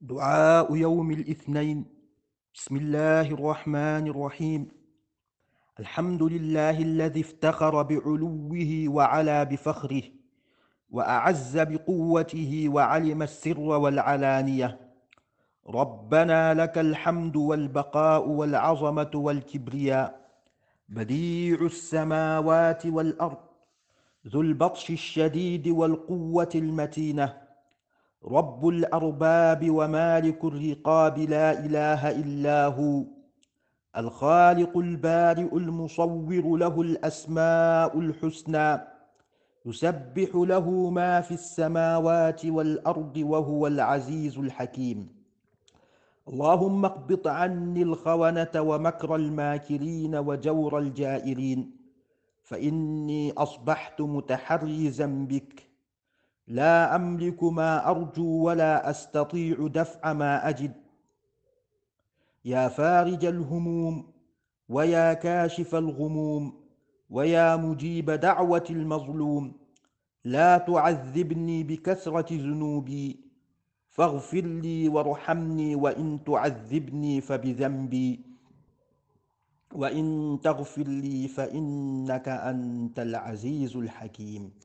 دعاء يوم الاثنين. بسم الله الرحمن الرحيم. الحمد لله الذي افتخر بعلوه وعلى بفخره وأعز بقوته وعلم السر والعلانية. ربنا لك الحمد والبقاء والعظمة والكبرياء. بديع السماوات والأرض ذو البطش الشديد والقوة المتينة. رب الأرباب ومالك الرقاب لا إله إلا هو الخالق البارئ المصور له الأسماء الحسنى يسبح له ما في السماوات والأرض وهو العزيز الحكيم اللهم اقبط عني الخونة ومكر الماكرين وجور الجائرين فإني أصبحت متحرزا بك لا أملك ما أرجو ولا أستطيع دفع ما أجد. يا فارج الهموم ويا كاشف الغموم ويا مجيب دعوة المظلوم. لا تعذبني بكثرة ذنوبي فاغفر لي وارحمني وإن تعذبني فبذنبي. وإن تغفر لي فإنك أنت العزيز الحكيم.